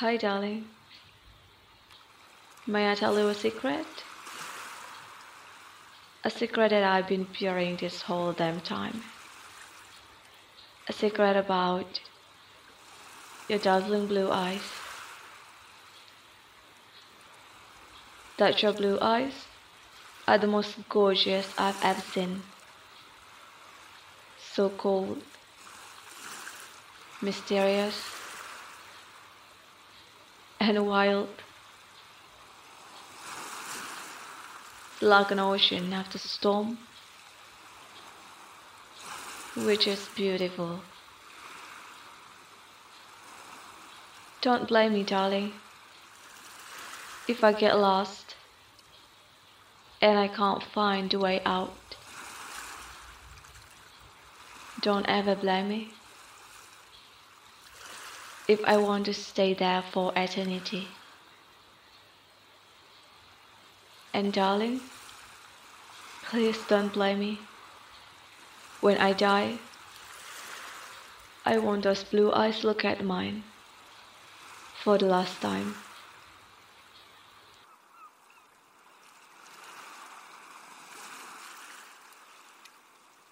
Hi, darling. May I tell you a secret? A secret that I've been fearing this whole damn time. A secret about your dazzling blue eyes. That your blue eyes are the most gorgeous I've ever seen. So cold, mysterious, and wild. Like an ocean after storm, which is beautiful. Don't blame me, darling, if I get lost and I can't find the way out. Don't ever blame me if I want to stay there for eternity. And darling, please don't blame me. When I die, I want those blue eyes look at mine for the last time.